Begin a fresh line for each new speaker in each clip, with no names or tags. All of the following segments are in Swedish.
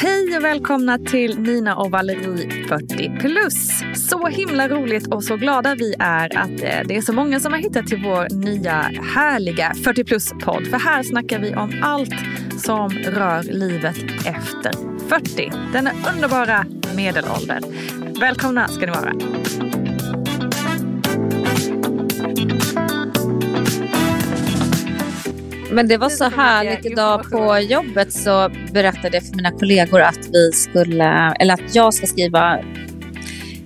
Hej och välkomna till Nina och Valerie 40 plus. Så himla roligt och så glada vi är att eh, det är så många som har hittat till vår nya härliga 40 plus podd. För här snackar vi om allt som rör livet efter 40. Denna underbara medelålder. Välkomna ska ni vara.
Men det var så härligt idag på jobbet så berättade jag för mina kollegor att vi skulle, eller att jag ska skriva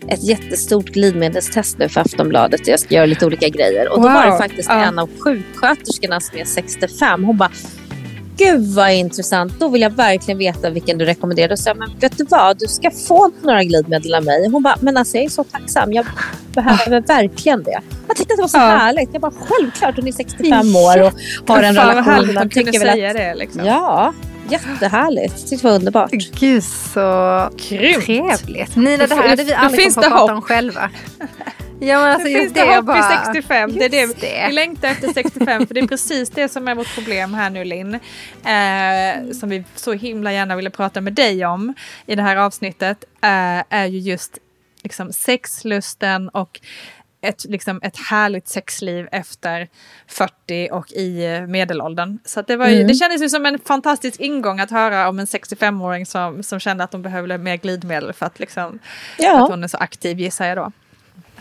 ett jättestort glidmedelstest nu för Aftonbladet. Jag ska göra lite olika grejer. Och då
Wow.
var det faktiskt
Ja.
en av sjuksköterskorna som är 65. Hon bara, gud vad intressant. Då vill jag verkligen veta vilken du rekommenderar. Då sa jag, men vet du vad, du ska få några glidmedel av mig. Hon bara, men alltså jag är så tacksam. Jag behöver verkligen det. Jag tyckte att det var så
Ja.
härligt. Jag bara, självkart, hon är 65 år och har en
Fan, vad
relation.
att kunna
tycker väl att-
säga det. Liksom.
Ja, jättehärligt. Jag tyckte det var underbart.
Gud så
Grymt.
trevligt. Nina, det här hade vi aldrig kommit på att prata om själva. Ja, men alltså
det finns
det,
hopp
bara...
vid 65. Det är det.
Det.
Vi längtar efter 65 för det är precis det som är vårt problem här nu Linn. Eh, som vi så himla gärna ville prata med dig om i det här avsnittet. Eh, är ju just liksom, sexlusten och ett, liksom, ett härligt sexliv efter 40 och i medelåldern. Så det, var ju,
Mm.
det kändes ju som en fantastisk ingång att höra om en 65-åring som, som kände att de behövde mer glidmedel för att, liksom, för att
Ja,
hon är så aktiv gissar jag då.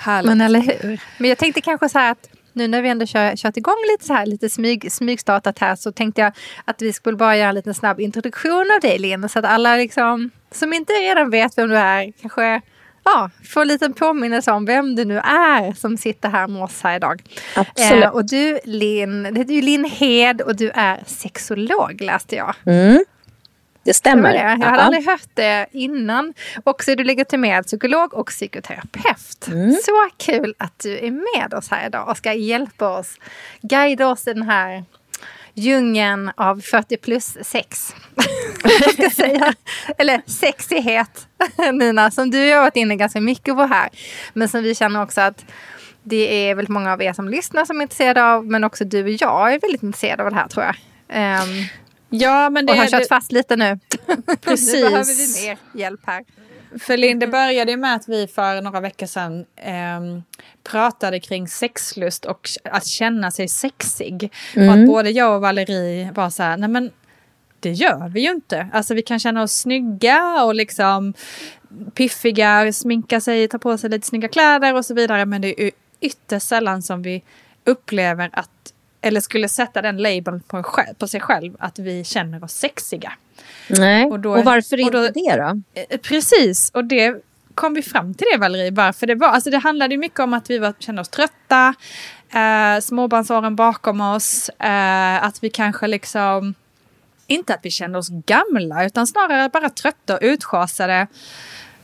Härligt.
Men eller hur? Men jag tänkte kanske så här att nu när vi ändå kör, kört igång lite så här, lite smyg, smygstartat här så tänkte jag att vi skulle bara göra en liten snabb introduktion av dig Linn så att alla liksom som inte redan vet vem du är kanske ja, får en liten påminnelse om vem du nu är som sitter här med oss här idag.
absolut.
Eh, och du Linn, det är Linn Hed och du är sexolog läste jag.
Mm. Det
Det
stämmer.
var det. Jag hade aldrig hört det innan. Och så är du legitimerad psykolog och psykoterapeut.
Mm.
Så kul att du är med oss här idag och ska hjälpa oss, guida oss i den här djungeln av 40 plus sex. Jag ska säga. Eller sexighet, Nina, som du har varit inne ganska mycket på här. Men som vi känner också att det är väldigt många av er som lyssnar som är intresserade av, men också du och jag är väldigt intresserade av det här tror jag. Ehm,
Ja, men det
och har kört
det-
fast lite nu.
Precis.
nu behöver vi mer hjälp här.
För Linn, det började med att vi för några veckor sedan ehm, pratade kring sexlust och att känna sig sexig. Och att både jag och Valerie var så här, nej men det gör vi ju inte. Alltså vi kan känna oss snygga och liksom piffiga, sminka sig, ta på sig lite snygga kläder och så vidare. Men det är ytterst sällan som vi upplever att, eller skulle sätta den labeln på, en själv, på sig själv, att vi känner oss sexiga.
Nej.
Och
Och,
då-
varför
och då-
inte det då?
Eh, Precis, och det kom vi fram till det Valerie, varför det var. Alltså det handlade mycket om att vi var, kände oss trötta, eh, småbarnsåren bakom oss, eh, att vi kanske liksom, inte att vi kände oss gamla, utan snarare bara trötta och utschasade.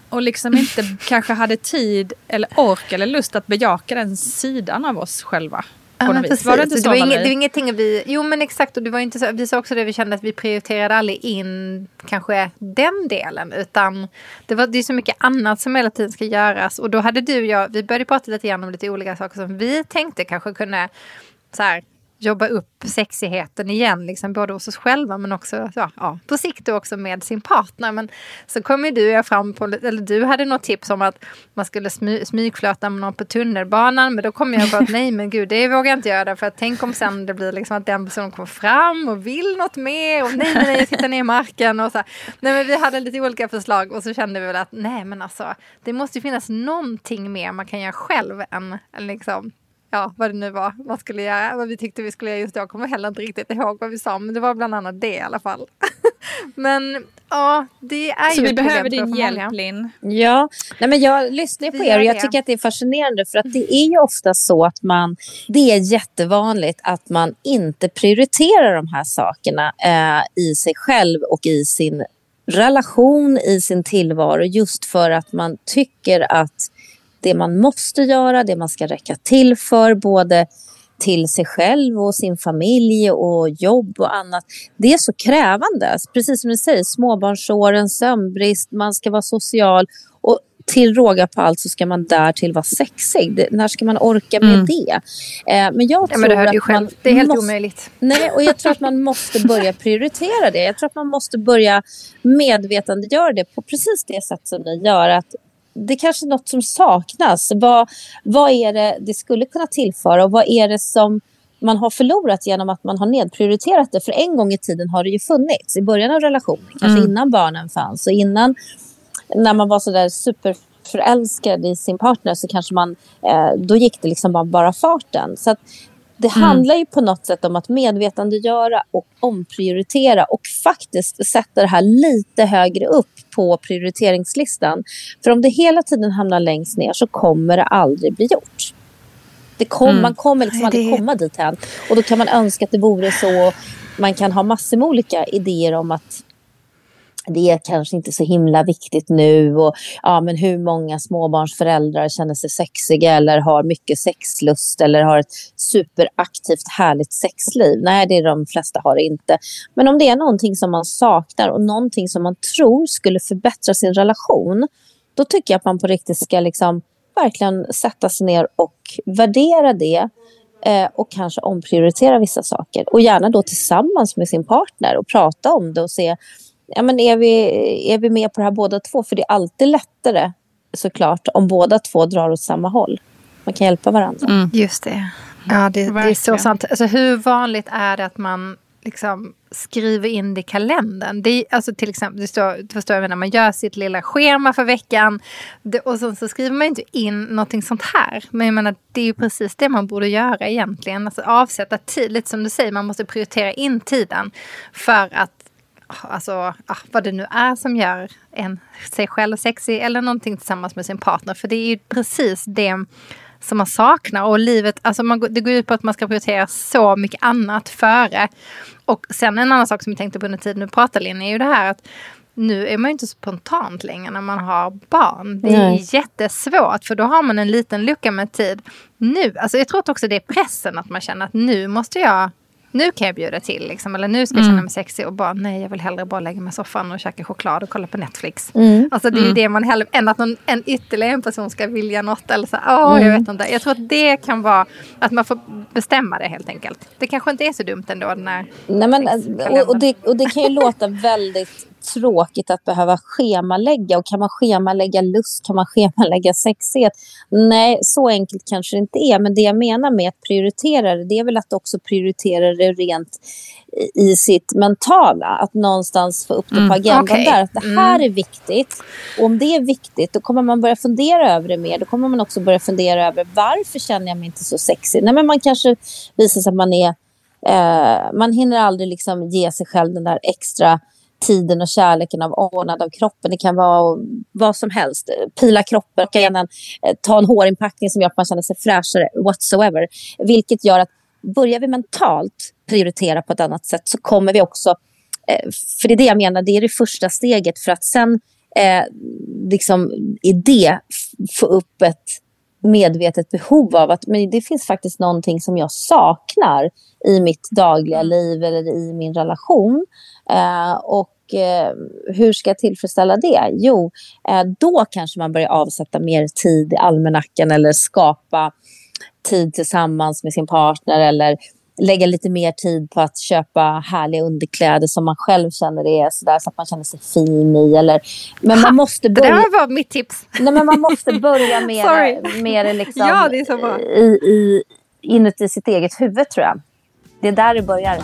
Och liksom inte kanske hade tid eller ork eller lust att bejaka den sidan av oss själva.
Ja, men precis.
Var det inte
det
så
var, inget, det var ingenting vi... Jo men exakt och det var inte så, vi sa också det vi kände att vi prioriterade aldrig in kanske den delen utan det, var, det är så mycket annat som hela tiden ska göras och då hade du och jag, vi började prata lite grann om lite olika saker som vi tänkte kanske kunde så här, jobba upp sexigheten igen, liksom, både hos oss själva men också ja, ja, på sikt också med sin partner. Men så kom ju du och jag fram på, eller du hade något tips om att man skulle smy, smygflöta med någon på tunnelbanan. Men då kom jag på att nej men gud det vågar jag inte göra för att tänk om sen det blir liksom att den personen kommer fram och vill något mer och nej nej nej jag tittar ner i marken och så. Nej men vi hade lite olika förslag och så kände vi väl att nej men alltså det måste ju finnas någonting mer man kan göra själv än liksom ja, vad det nu var man skulle göra, vad vi tyckte vi skulle göra just då. Jag kommer heller inte riktigt ihåg vad vi sa, men det var bland annat det i alla fall. Men ja, det är
Så
ju
vi
ett
behöver din hjälp
många.
Linn.
Ja, nej men jag lyssnar på
Vi
er och jag
det.
tycker att det är fascinerande för att det är ju ofta så att man, det är jättevanligt att man inte prioriterar de här sakerna eh, i sig själv och i sin relation, i sin tillvaro just för att man tycker att det man måste göra, det man ska räcka till för, både till sig själv och sin familj och jobb och annat. Det är så krävande. Precis som du säger, småbarnsåren, sömnbrist, man ska vara social och till råga på allt så ska man därtill vara sexig. Det, när ska man orka med det? Eh, men jag
Ja,
tror
men det hör du ju
att
själv.
man
Det är helt
måste,
omöjligt.
Nej, och jag tror att man måste börja prioritera det. Jag tror att man måste börja medvetandegöra det på precis det sätt som ni gör. Att det är kanske är något som saknas. Vad, vad är det det skulle kunna tillföra och vad är det som man har förlorat genom att man har nedprioriterat det? För en gång i tiden har det ju funnits i början av relationen, kanske innan barnen fanns och innan när man var så där superförälskad i sin partner så kanske man, eh, då gick det liksom bara, bara farten. Så att det handlar ju på något sätt om att medvetandegöra och omprioritera och faktiskt sätta det här lite högre upp på prioriteringslistan. För om det hela tiden hamnar längst ner så kommer det aldrig bli gjort. Det kom, Man kommer liksom aldrig
det-
komma dit hän. Och då kan man önska att det vore så. Man kan ha massor med olika idéer om att det är kanske inte så himla viktigt nu. Och, ja, men hur många småbarnsföräldrar känner sig sexiga eller har mycket sexlust eller har ett superaktivt härligt sexliv? Nej, det är de flesta har det inte. Men om det är någonting som man saknar och någonting som man tror skulle förbättra sin relation, då tycker jag att man på riktigt ska liksom verkligen sätta sig ner och värdera det eh, och kanske omprioritera vissa saker. Och gärna då tillsammans med sin partner och prata om det och se ja, men är, vi, är vi med på det här båda två? För det är alltid lättare såklart om båda två drar åt samma håll. Man kan hjälpa varandra.
Just det. Ja, det, det är så sant. Alltså, hur vanligt är det att man liksom skriver in det i kalendern? Det är, alltså, till exempel, det står, du förstår jag menar, man gör sitt lilla schema för veckan det, och sen så skriver man inte in någonting sånt här. Men jag menar, det är ju precis det man borde göra egentligen. Alltså, avsätta tid, lite som du säger, man måste prioritera in tiden för att Alltså ah, vad det nu är som gör en sig själv sexig eller någonting tillsammans med sin partner. För det är ju precis det som man saknar. Och livet, alltså man, det går ut på att man ska prioritera så mycket annat före. Och sen en annan sak som jag tänkte på under tiden du pratade Linn är ju det här att nu är man ju inte spontant längre när man har barn. Det är
Nej.
jättesvårt för då har man en liten lucka med tid. Nu, alltså jag tror också det är pressen att man känner att nu måste jag nu kan jag bjuda till, liksom, eller nu ska jag känna mig sexig och bara nej, jag vill hellre bara lägga mig i soffan och käka choklad och kolla på Netflix. Alltså det är ju det man hellre, än att någon, en ytterligare en person ska vilja något eller så, åh jag vet inte. Jag tror att det kan vara, att man får bestämma det helt enkelt. Det kanske inte är så dumt ändå när
Nej, men, och, och, det, och det kan ju låta väldigt tråkigt att behöva schemalägga. Och kan man schemalägga lust? Kan man schemalägga sexighet? Nej, så enkelt kanske det inte är. Men det jag menar med att prioritera det, det är väl att också prioritera det rent i- sitt mentala. Att någonstans få upp det på agendan
okej.
där. Att det här är viktigt. Och om det är viktigt, då kommer man börja fundera över det mer. Då kommer man också börja fundera över varför känner jag mig inte så sexig? Nej, men man kanske visar sig att man är Eh, man hinner aldrig liksom ge sig själv den där extra tiden och kärleken av ordnad av kroppen. Det kan vara vad som helst. Pila kroppen, och gärna eh, ta en hårinpackning som gör att man känner sig fräschare whatsoever. Vilket gör att börjar vi mentalt prioritera på ett annat sätt så kommer vi också eh, för det är det jag menar, det är det första steget för att sen eh, liksom i det få upp ett medvetet behov av att men det finns faktiskt någonting som jag saknar i mitt dagliga liv eller i min relation. Eh, och eh, hur ska jag tillfredsställa det? Jo, eh, då kanske man börjar avsätta mer tid i almanackan eller skapa tid tillsammans med sin partner eller lägga lite mer tid på att köpa härliga underkläder som man själv känner är sådär så att man känner sig fin i. Eller, men man måste
Det
börja...
där var mitt tips.
Nej, men man måste börja med det, det liksom
Ja, det är så bra.
i, i, inuti sitt eget huvud tror jag. Det är där det börjar.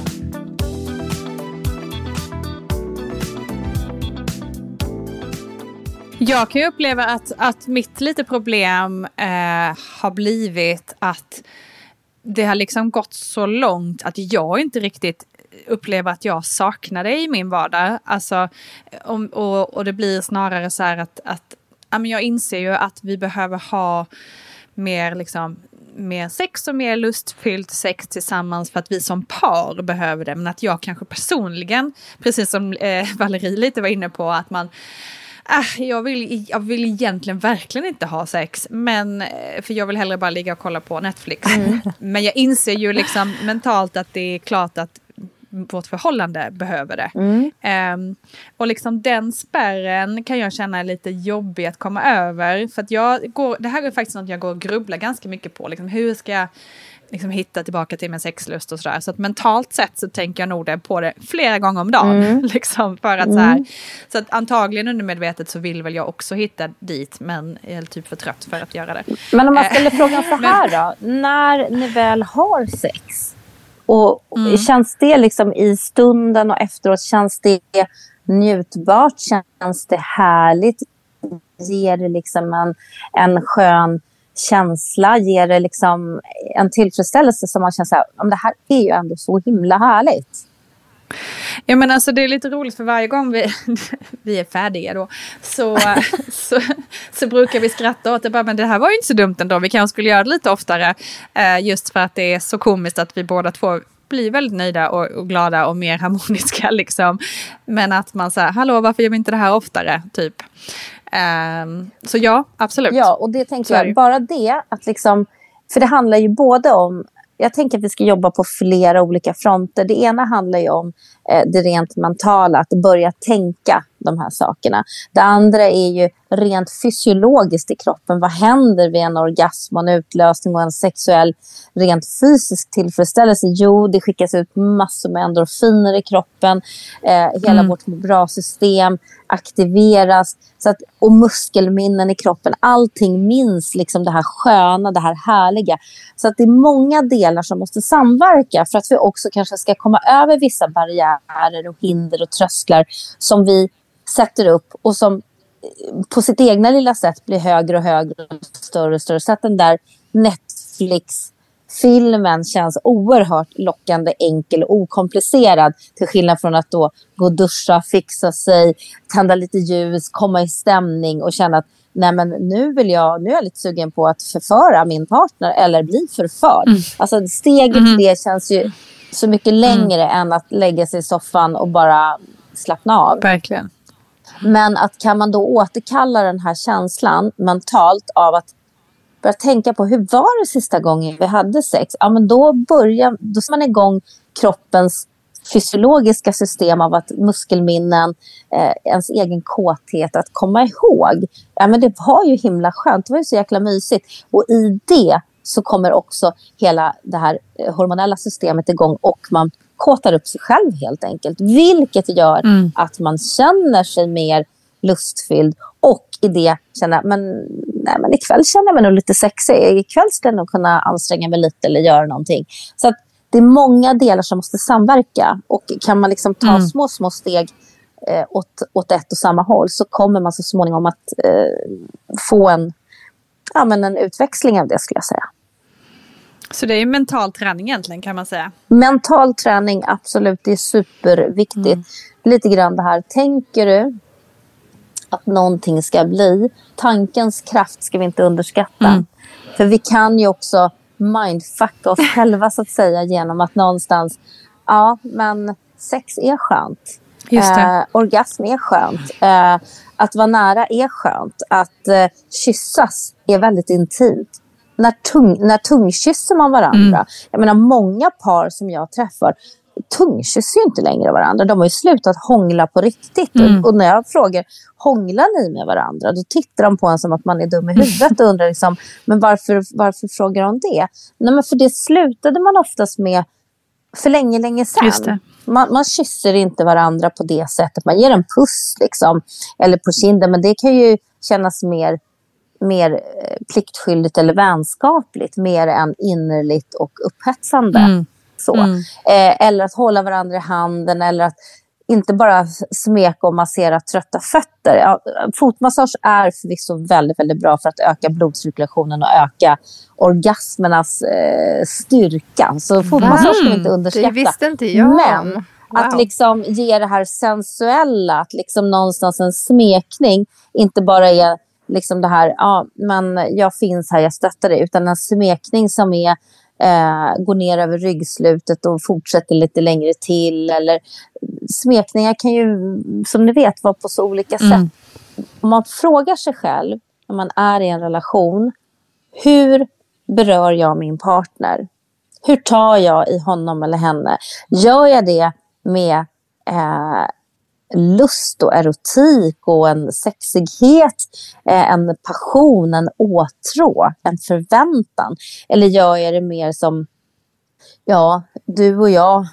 Jag kan ju uppleva att, att mitt lite problem eh, har blivit att det har liksom gått så långt att jag inte riktigt upplever att jag saknar det i min vardag. Alltså, och, och, och det blir snarare så här att, att jag inser ju att vi behöver ha mer liksom mer sex och mer lustfyllt sex tillsammans för att vi som par behöver det. Men att jag kanske personligen, precis som eh, Valerie lite var inne på, att man äh, jag, vill, jag vill egentligen verkligen inte ha sex, men, eh, för jag vill hellre bara ligga och kolla på Netflix. Mm. Men jag inser ju liksom mentalt att det är klart att vårt förhållande behöver det. Mm. Um, och liksom den spärren kan jag känna är lite jobbig att komma över. För att jag går, det här är faktiskt något jag går och grubblar ganska mycket på. Liksom, hur ska jag liksom hitta tillbaka till min sexlust och sådär. Så att mentalt sett så tänker jag nog det på det flera gånger om dagen. Mm. liksom, för att mm. så, här, så att antagligen undermedvetet så vill väl jag också hitta dit men är typ för trött för att göra det.
Men om man ställer eh, frågan så här då. När ni väl har sex, och mm. Känns det liksom i stunden och efteråt, känns det njutbart? Känns det härligt? Ger det liksom en, en skön känsla? Ger det liksom en tillfredsställelse som man känner så här, det här är ju ändå så himla härligt?
Ja men alltså det är lite roligt för varje gång vi, vi är färdiga då så, så, så brukar vi skratta åt det. Bara, men det här var ju inte så dumt ändå, vi kanske skulle göra det lite oftare. Eh, just för att det är så komiskt att vi båda två blir väldigt nöjda och, och glada och mer harmoniska. Liksom. Men att man säger, hallå varför gör vi inte det här oftare? Typ. Um, så ja, absolut.
Ja, och det tänker jag, bara det att liksom, för det handlar ju både om jag tänker att vi ska jobba på flera olika fronter. Det ena handlar ju om det rent mentala, att börja tänka de här sakerna. Det andra är ju rent fysiologiskt i kroppen. Vad händer vid en orgasm, och en utlösning och en sexuell rent fysisk tillfredsställelse? Jo, det skickas ut massor med endorfiner i kroppen. Eh, hela mm. vårt bra system aktiveras. Så att, och muskelminnen i kroppen. Allting minns liksom det här sköna, det här härliga. Så att det är många delar som måste samverka för att vi också kanske ska komma över vissa barriärer och hinder och trösklar som vi sätter upp och som på sitt egna lilla sätt blir högre och högre och större och större. Så att den där Netflix-filmen känns oerhört lockande, enkel och okomplicerad. Till skillnad från att då gå och duscha, fixa sig, tända lite ljus, komma i stämning och känna att nej men nu, vill jag, nu är jag lite sugen på att förföra min partner eller bli förförd. Mm. Alltså steget mm. det känns ju så mycket längre mm. än att lägga sig i soffan och bara slappna av.
Verkligen.
Men att kan man då återkalla den här känslan mentalt av att börja tänka på hur var det sista gången vi hade sex? Ja, men då börjar då man igång kroppens fysiologiska system av att muskelminnen, eh, ens egen kåthet, att komma ihåg. Ja, men det var ju himla skönt, det var ju så jäkla mysigt. Och i det så kommer också hela det här eh, hormonella systemet igång och man kåtar upp sig själv helt enkelt. Vilket gör mm. att man känner sig mer lustfylld och i det känner men, nej, men ikväll känner jag mig nog lite sexig. Ikväll ska jag nog kunna anstränga mig lite eller göra någonting. Så att det är många delar som måste samverka och kan man liksom ta mm. små, små steg eh, åt, åt ett och samma håll så kommer man så småningom att eh, få en, ja, men en utväxling av det skulle jag säga.
Så det är mental träning egentligen kan man säga?
Mental träning, absolut. Det är superviktigt. Mm. Lite grann det här, tänker du att någonting ska bli? Tankens kraft ska vi inte underskatta. Mm. För vi kan ju också mindfucka oss själva så att säga genom att någonstans, ja men sex är skönt. Eh, orgasm är skönt. Eh, att vara nära är skönt. Att eh, kyssas är väldigt intimt när, tung, när tungkysser man varandra. Mm. Jag menar många par som jag träffar tungkysser ju inte längre varandra. De har ju slutat hångla på riktigt. Mm. Och, och, när jag frågar, hånglar ni med varandra? Då tittar de på en som att man är dum i huvudet och undrar liksom, men varför, varför frågar de det? Nej, men för det slutade man oftast med för länge, länge sedan. Man, man kysser inte varandra på det sättet. Man ger en puss liksom, eller på kinden, men det kan ju kännas mer mer eh, pliktskyldigt eller vänskapligt mer än innerligt och upphetsande. Mm. Så. Mm. Eh, eller att hålla varandra i handen eller att inte bara smeka och massera trötta fötter. Ja, fotmassage är förvisso väldigt, väldigt bra för att öka blodcirkulationen och öka orgasmernas eh, styrka. Så fotmassage ska vi inte underskatta.
Det visste inte jag.
Men
Wow.
att liksom ge det här sensuella, att liksom någonstans en smekning inte bara är liksom det här, ja men jag finns här, jag stöttar dig, utan en smekning som är eh, går ner över ryggslutet och fortsätter lite längre till. Eller smekningar kan ju, som ni vet, vara på så olika sätt. Om man frågar sig själv, när man är i en relation, hur berör jag min partner? Hur tar jag i honom eller henne? Gör jag det med eh, lust och erotik och en sexighet, eh, en passion, en åtrå, en förväntan? Eller gör jag det mer som, ja, du och jag,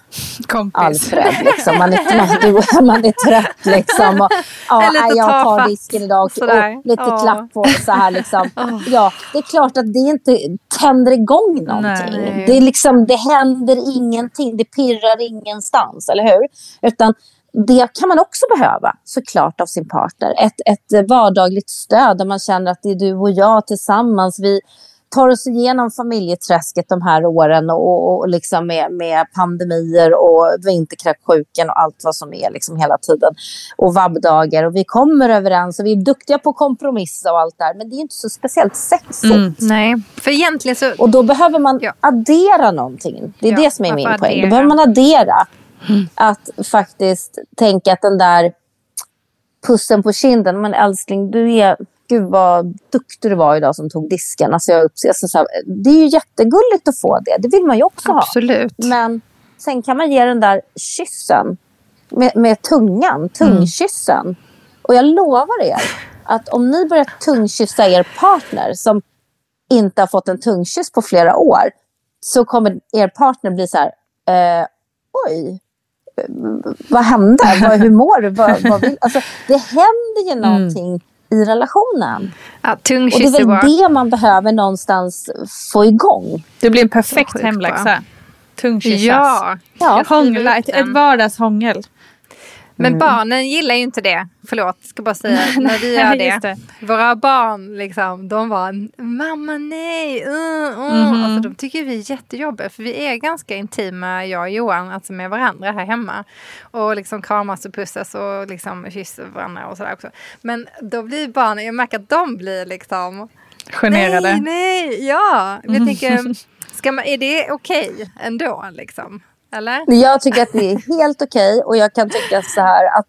Kompis.
Alfred, liksom. man, är, man, du, man är trött liksom. Och, ja,
lite
jag tar
tafatt,
disken idag och,
sådär.
och lite
Ja.
klapp på så här liksom. Ja, det är klart att det inte tänder igång någonting.
Nej.
Det, är liksom, det händer ingenting, det pirrar ingenstans, eller hur? Utan det kan man också behöva såklart av sin partner. Ett, ett vardagligt stöd där man känner att det är du och jag tillsammans. Vi tar oss igenom familjeträsket de här åren och, och, liksom med, med pandemier och vinterkräksjukan och allt vad som är liksom hela tiden. Och vabbdagar och vi kommer överens och vi är duktiga på kompromissa och allt det här. Men det är inte så speciellt sexigt.
Mm.
Nej, för egentligen så...
Och då behöver man
Ja.
addera någonting. Det är
Ja,
det som är min poäng. Då
addera?
behöver man addera. Att faktiskt tänka att den där pussen på kinden. Men älskling, du är... Gud vad duktig du var idag som tog disken. Alltså jag, alltså så här, det är ju jättegulligt att få det. Det vill man ju också ha.
Absolut.
Men sen kan man ge den där kyssen med, med tungan, tungkyssen. Och jag lovar er att om ni börjar tungkyssa er partner som inte har fått en tungkyss på flera år så kommer er partner bli så här, eh, oj, eh, vad hände? Vad, hur mår du? Vad, vad vill? Alltså, det händer ju någonting i relationen.
Ja,
Och det är väl det man behöver någonstans få igång.
Det blir en perfekt hemläxa. Tungkyssas.
Ja.
Ja.
Skriver
Hångla, ett, ett vardagshångel.
Men barnen gillar ju inte det. Förlåt, ska bara säga. när vi gör det.
det.
Våra barn, liksom, de var mamma nej. Uh, uh. Alltså, de tycker vi är jättejobbiga. För vi är ganska intima, jag och Johan, alltså med varandra här hemma. Och liksom kramas och pussas och liksom kysser varandra och sådär också. Men då blir barnen, jag märker att de blir liksom
Generade.
Nej, nej, ja. Jag tänker, ska man, är det okej ändå liksom? Eller?
Jag tycker att det är helt okej och jag kan tycka så här att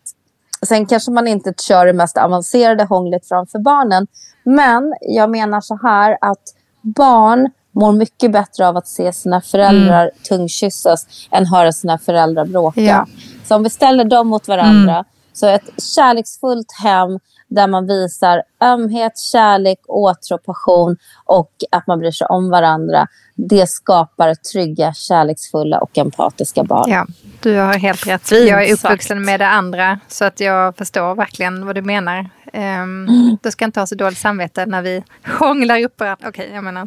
sen kanske man inte kör det mest avancerade hånglet framför barnen. Men jag menar så här att barn mår mycket bättre av att se sina föräldrar tungkyssas än höra sina föräldrar bråka.
Ja.
Så om vi ställer dem mot varandra så ett kärleksfullt hem där man visar ömhet, kärlek, åtrå, passion och att man bryr sig om varandra. Det skapar trygga, kärleksfulla och empatiska barn.
Ja, du har helt rätt. Jag är uppvuxen med det andra så att jag förstår verkligen vad du menar. Um, Du ska inte ha så dåligt samvete när vi hånglar upp varandra. Okej, jag menar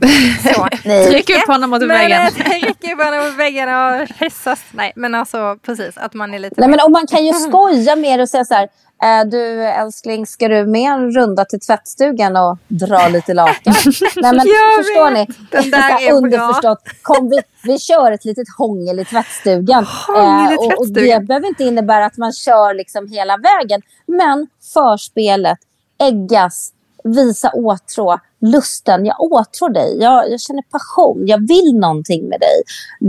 så.
Tryck upp honom mot väggen.
rycker upp varandra mot väggen och kyssas. Nej, men alltså precis att man är lite...
Nej, men, och man kan ju skoja med det och säga så här. "Eh, Du älskling, ska du med en runda till tvättstugan och dra lite lakan? Nej, men
Jag
förstår
vet.
ni?
Den där är.
Underförstått. Kom, vi, vi kör ett litet hångel i tvättstugan.
Hångel i
Eh, och, och
tvättstugan.
det behöver inte innebära att man kör liksom hela vägen. Men förspelet, äggas, visa åtrå, lusten. Jag åtrår dig, jag, jag känner passion, jag vill någonting med dig.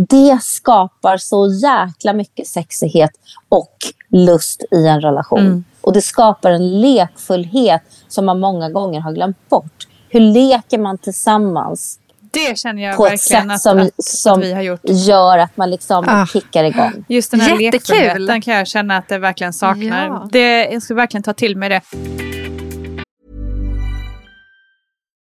Det skapar så jäkla mycket sexighet och lust i en relation. Och det skapar en lekfullhet som man många gånger har glömt bort. Hur leker man tillsammans
Det känner jag
på ett
verkligen
sätt
att,
som,
att,
som
att vi har gjort.
gör att man liksom
Ah.
kickar igång?
Just den här
Jättekul.
lekfullheten kan jag känna att det verkligen saknar.
Ja.
Det, jag ska verkligen ta till mig det.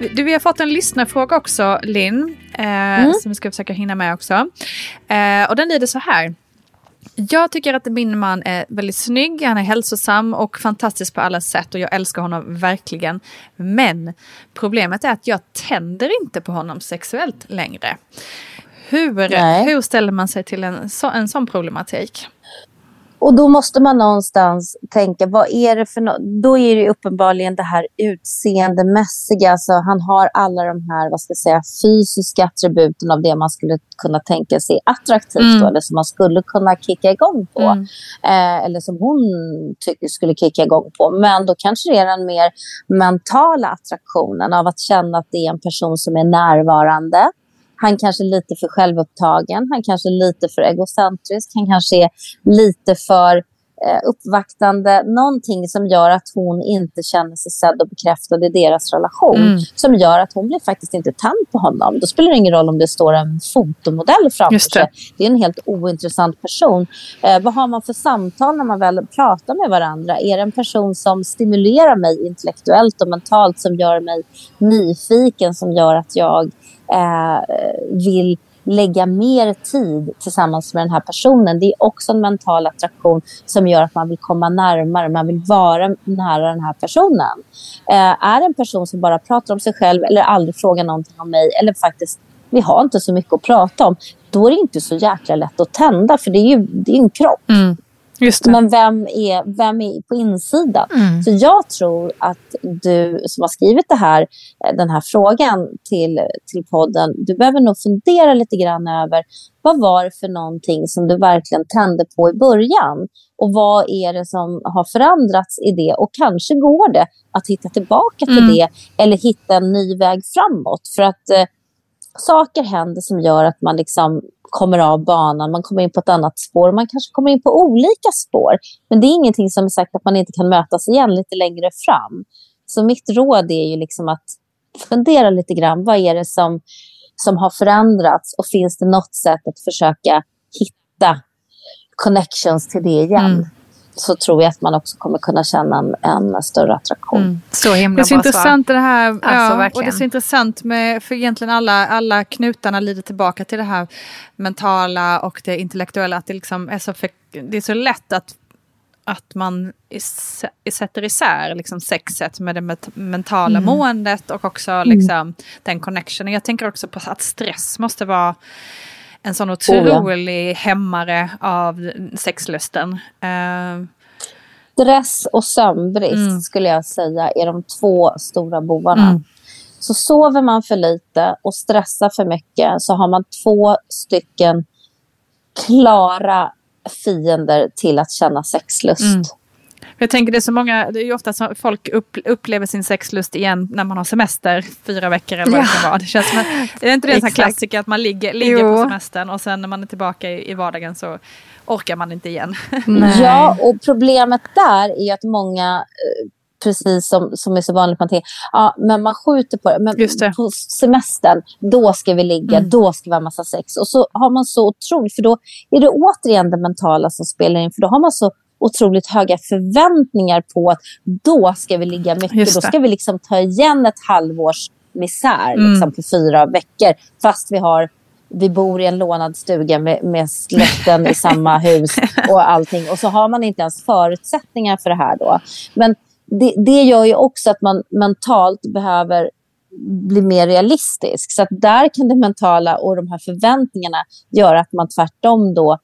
Du, vi har fått en lyssnarfråga också, Linn, eh, som vi ska försöka hinna med också. Eh, och den lyder så här. Jag tycker att min man är väldigt snygg, han är hälsosam och fantastisk på alla sätt och jag älskar honom verkligen. Men problemet är att jag tänder inte på honom sexuellt längre. Hur,
Nej.
hur ställer man sig till en, så, en sån problematik?
Och då måste man någonstans tänka, vad är det för no Då är det uppenbarligen det här utseendemässiga. Alltså han har alla de här, vad ska jag säga, fysiska attributen av det man skulle kunna tänka sig attraktivt.
Mm.
Då, eller som man skulle kunna kicka igång på.
Mm.
Eh, eller som hon tycker skulle kicka igång på. Men då kanske det är den mer mentala attraktionen av att känna att det är en person som är närvarande. Han kanske är lite för självupptagen, han kanske är lite för egocentrisk, han kanske är lite för eh, uppvaktande. Någonting som gör att hon inte känner sig sedd och bekräftad i deras relation.
Mm.
Som gör att hon blir faktiskt inte tänd på honom. Då spelar det ingen roll om det står en fotomodell framför
det.
sig. Det är en helt ointressant person. Eh, vad har man för samtal när man väl pratar med varandra? Är det en person som stimulerar mig intellektuellt och mentalt, som gör mig nyfiken, som gör att jag eh, vill lägga mer tid tillsammans med den här personen. Det är också en mental attraktion som gör att man vill komma närmare, man vill vara nära den här personen. Eh, är det en person som bara pratar om sig själv eller aldrig frågar någonting om mig eller faktiskt vi har inte så mycket att prata om, då är det inte så jäkla lätt att tända för det är ju det är en kropp.
Mm.
Men vem är, vem är på insidan?
Mm.
Så jag tror att du som har skrivit det här, eh, den här frågan till, till podden, du behöver nog fundera lite grann över vad var det för någonting som du verkligen tände på i början? Och vad är det som har förändrats i det? Och kanske går det att hitta tillbaka till
Mm.
det eller hitta en ny väg framåt. För att eh, saker händer som gör att man liksom kommer av banan, man kommer in på ett annat spår, man kanske kommer in på olika spår. Men det är ingenting som är sagt att man inte kan mötas igen lite längre fram. Så mitt råd är ju liksom att fundera lite grann, vad är det som, som har förändrats och finns det något sätt att försöka hitta connections till det igen?
Mm.
Så tror jag att man också kommer kunna känna en, en större attraktion.
Mm.
Så himla
Det är så
bra svar.
intressant det här.
Alltså,
ja, och det är så intressant med, för egentligen alla, alla knutarna lider tillbaka till det här mentala och det intellektuella. Att det liksom är så, för, det är så lätt att, att man is, sätter isär liksom sexet med det met- mentala
Mm.
måendet och också liksom den connectionen. Jag tänker också på att stress måste vara en sån
Oh, ja.
otrolig hämmare av sexlusten. Eh,
Stress och sömnbrist
Mm.
skulle jag säga är de två stora bovarna.
Mm.
Så sover man för lite och stressar för mycket så har man två stycken klara fiender till att känna sexlust.
Mm. Jag tänker det är så många, det är ju ofta som folk upp, upplever sin sexlust igen när man har semester fyra veckor eller vad det
Ja.
kan vara. Det känns som att, är inte det en sån klassiker att man ligger, ligger
Jo.
på semestern och sen när man är tillbaka i, i vardagen så orkar man inte igen.
Nej.
Ja, och problemet där är ju att många, eh, precis som, som är så vanligt, man tänker, ja, men man skjuter på det. Men
Just det.
på semestern, då ska vi ligga,
Mm.
då ska vi ha massa sex. Och så har man så otroligt, för då är det återigen det mentala som spelar in, för då har man så otroligt höga förväntningar på att då ska vi ligga mycket. Då ska vi liksom ta igen ett halvårs misär
Mm.
liksom, på fyra veckor. Fast vi har vi bor i en lånad stuga med, med släkten i samma hus och allting. Och så har man inte ens förutsättningar för det här då. Men det, det gör ju också att man mentalt behöver bli mer realistisk. Så där kan det mentala och de här förväntningarna göra att man tvärtom då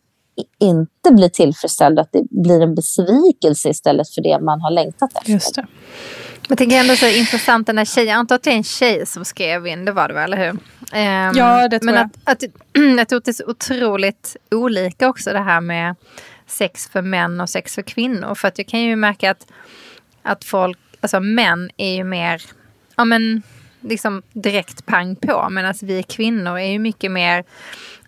inte blir tillfredsställd. Att det blir en besvikelse istället för det man har längtat efter.
Just det.
Jag tänker ändå så intressant den här tjejen, jag antar att det är en tjej som skrev in, det var det väl, eller hur? Um,
ja, det tror
men
jag.
Att, att, jag tror att det är så otroligt olika också det här med sex för män och sex för kvinnor. För att jag kan ju märka att, att folk, alltså män är ju mer, ja men liksom direkt pang på. Medan vi kvinnor är ju mycket mer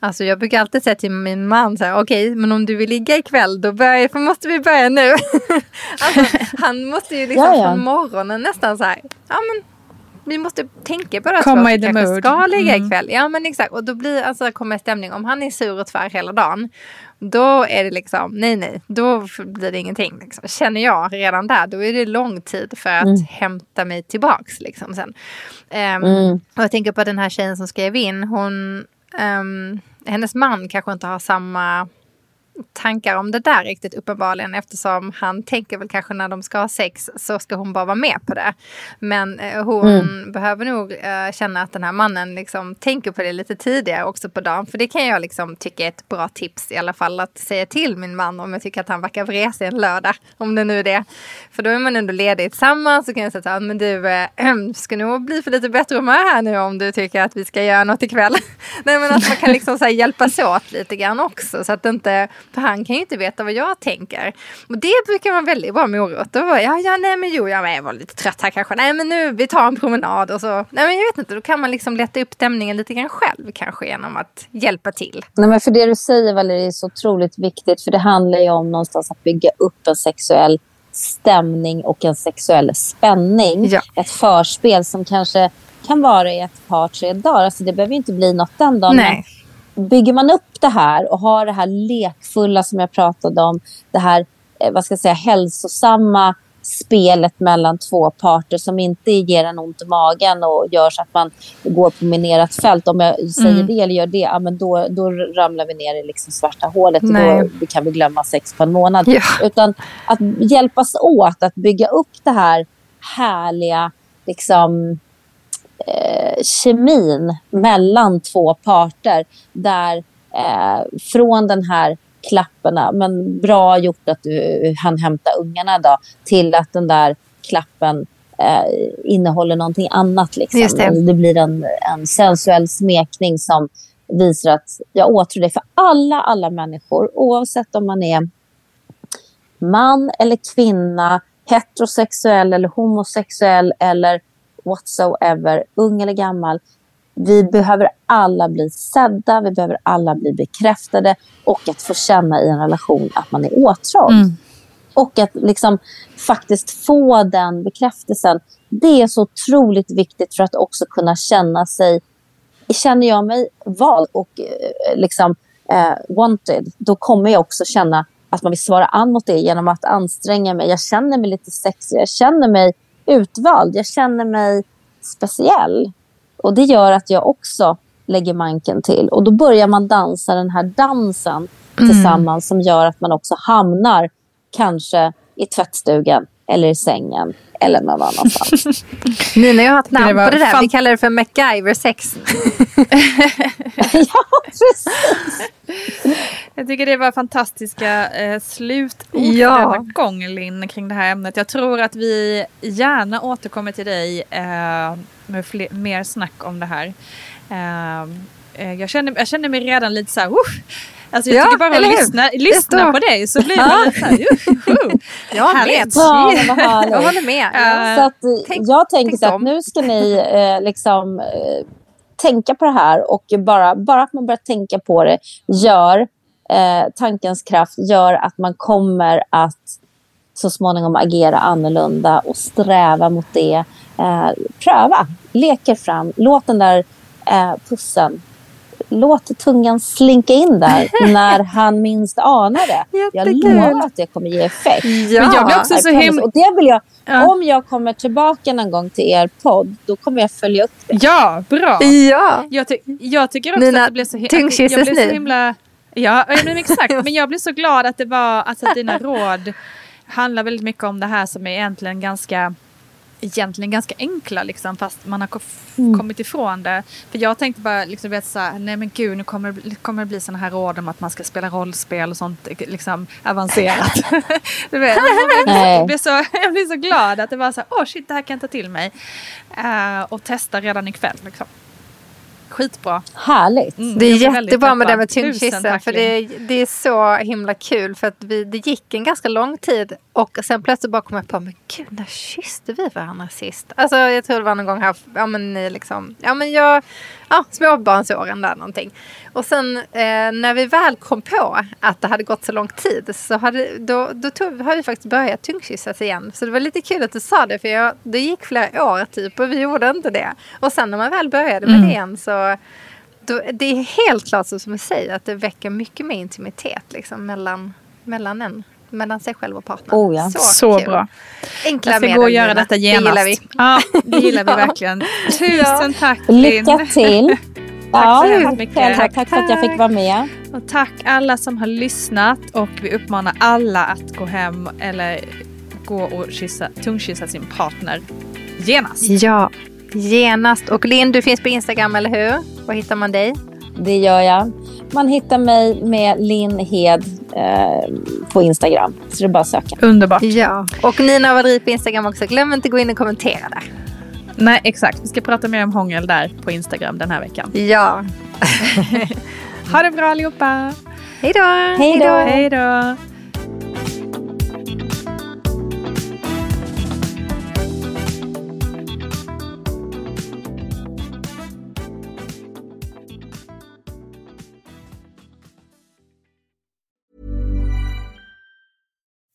Alltså jag brukar alltid säga till min man så här, okej, okay, men om du vill ligga ikväll då börjar, måste vi börja nu. alltså, han måste ju liksom ja, ja. från morgonen nästan så här, ja men vi måste tänka på det.
Komma i
the
mood.
ska ligga mm. ikväll. Ja men exakt. Och då blir alltså, kommer stämning. Om han är sur och tvär hela dagen. Då är det liksom, nej nej, då blir det ingenting. Liksom. Känner jag redan där, då är det lång tid för att mm. hämta mig tillbaks. Liksom, sen. Um, mm. Och jag tänker på den här tjejen som skrev in, hon, um, hennes man kanske inte har samma tankar om det där riktigt uppenbarligen eftersom han tänker väl kanske när de ska ha sex så ska hon bara vara med på det. Men eh, hon mm. behöver nog eh, känna att den här mannen liksom tänker på det lite tidigare också på dagen. För det kan jag liksom tycka är ett bra tips i alla fall att säga till min man om jag tycker att han verkar vresig en lördag. Om det nu är det. För då är man ändå ledig tillsammans så kan jag säga att men du äh, ska nog bli för lite bättre humör här nu om du tycker att vi ska göra något ikväll. Nej men att man kan liksom så här, hjälpas åt lite grann också så att det inte för han kan ju inte veta vad jag tänker. Och det brukar vara väldigt bra morot. Då ja, ja, nej men jo, jag var lite trött här kanske. Nej men nu, vi tar en promenad och så. Nej men jag vet inte, då kan man liksom lätta upp stämningen lite grann själv kanske genom att hjälpa till.
Nej men för det du säger Valerie är så otroligt viktigt. För det handlar ju om någonstans att bygga upp en sexuell stämning och en sexuell spänning. Ja. Ett förspel som kanske kan vara i ett par, tre dagar. Alltså det behöver inte bli något den dagen. Nej bygger man upp det här och har det här lekfulla som jag pratade om, det här eh, vad ska jag säga, hälsosamma spelet mellan två parter som inte ger en ont i magen och gör så att man går på minerat fält. Om jag säger mm. det eller gör det, ja, men då, då ramlar vi ner i liksom svarta hålet Nej. och då kan vi glömma sex på en månad. Ja. Utan att hjälpas åt att bygga upp det här härliga liksom, eh, kemin mellan två parter. Där eh, från den här klapparna, men bra gjort att du han hämta ungarna då, till att den där klappen eh, innehåller någonting annat. Liksom. det. det. blir en, en sensuell smekning som visar att jag åtrår det för alla, alla människor, oavsett om man är man eller kvinna, heterosexuell eller homosexuell eller whatsoever, ung eller gammal. Vi behöver alla bli sedda, vi behöver alla bli bekräftade och att få känna i en relation att man är åtrådd. Mm. Och att liksom faktiskt få den bekräftelsen. Det är så otroligt viktigt för att också kunna känna sig... Känner jag mig vald och eh, liksom, eh, wanted, då kommer jag också känna att man vill svara an mot det genom att anstränga mig. Jag känner mig lite sexig, jag känner mig utvald. Jag känner mig speciell. Och det gör att jag också lägger manken till. Och då börjar man dansa den här dansen mm. tillsammans som gör att man också hamnar kanske i tvättstugan eller i sängen eller någon annanstans.
Nina, jag har ett namn på det där. Vi kallar det för MacGyver-sex.
ja, precis.
Jag tycker det var fantastiska eh, slutord ja. denna gång, Linn, kring det här ämnet. Jag tror att vi gärna återkommer till dig eh, med fler, mer snack om det här. Eh, eh jag, känner, jag känner mig redan lite så här, uh, Alltså jag ja, tycker bara att lyssna, lyssna på dig så blir man lite såhär,
Jag vet.
Ja, jag håller med. Uh, så att, tänk, jag tänker tänk så att nu ska ni eh, liksom eh, tänka på det här och bara, bara att man börjar tänka på det gör eh, tankens kraft gör att man kommer att så småningom agera annorlunda och sträva mot det. Eh, pröva, leker fram, låt den där eh, pussen låt tungan slinka in där när han minst anar det. Jag lovar att det kommer ge effekt.
Ja, Men jag blir också så himla...
Och det vill jag, ja. Om jag kommer tillbaka någon gång till er podd, då kommer jag följa upp det.
Ja, bra.
Ja.
Jag, ty jag tycker också Nina, att det blev så, jag blev så himla... Ja, men exakt. Men jag blev så glad att det var, alltså, att dina råd handlar väldigt mycket om det här som är egentligen ganska egentligen ganska enkla liksom, fast man har
Mm.
kommit ifrån det. För jag tänkte bara liksom, vet, så här, nej men gud nu kommer, det- kommer det bli såna här råd om att man ska spela rollspel och sånt liksom avancerat. du vet, jag, blir så, jag blir så glad att det var så här, åh shit det här kan jag ta till mig. Eh, och testa redan ikväll liksom. Skitbra.
Härligt.
Mm,
Det är jättebra med det med
tack,
För det, det är så himla kul. För att vi, det gick en ganska lång tid. Och sen plötsligt bara kom jag på, men gud, när kysste vi varandra sist? Alltså jag tror det var någon gång här, ja men ni liksom, ja men jag, ja småbarnsåren där någonting. Och sen eh, när vi väl kom på att det hade gått så lång tid så hade, då, då tog, har vi faktiskt börjat tyngdkyssas igen. Så det var lite kul att du sa det för jag, det gick flera år typ och vi gjorde inte det. Och sen när man väl började med det igen så då, det är helt klart så som du säger att det väcker mycket mer intimitet liksom, mellan, mellan, en, mellan sig själv och partnern.
Oh ja.
Så
kul.
bra.
Enkla
Jag ska
medel,
gå och göra detta
Det
genast.
gillar vi.
Ja, det gillar vi verkligen. Tusen tack
Lycka
Linn.
till.
Tack så hemskt
tack
mycket.
och
Tack,
tack för att jag fick vara med.
Och tack alla som har lyssnat och vi uppmanar alla att gå hem eller gå och kyssa, tungkyssa sin partner genast.
Ja, genast. Och Linn, du finns på Instagram, eller hur? Var hittar man dig?
Det gör jag. Man hittar mig med Linn Hed eh, på Instagram. Så det är bara att söka.
Underbart.
Ja. Och Nina Vadri på Instagram också. Glöm inte att gå in och kommentera där.
Nej, exakt. Vi ska prata mer om hångel där på Instagram den här veckan.
Ja.
Ha det bra allihopa!
Hej då!
Hej då!
Hej då!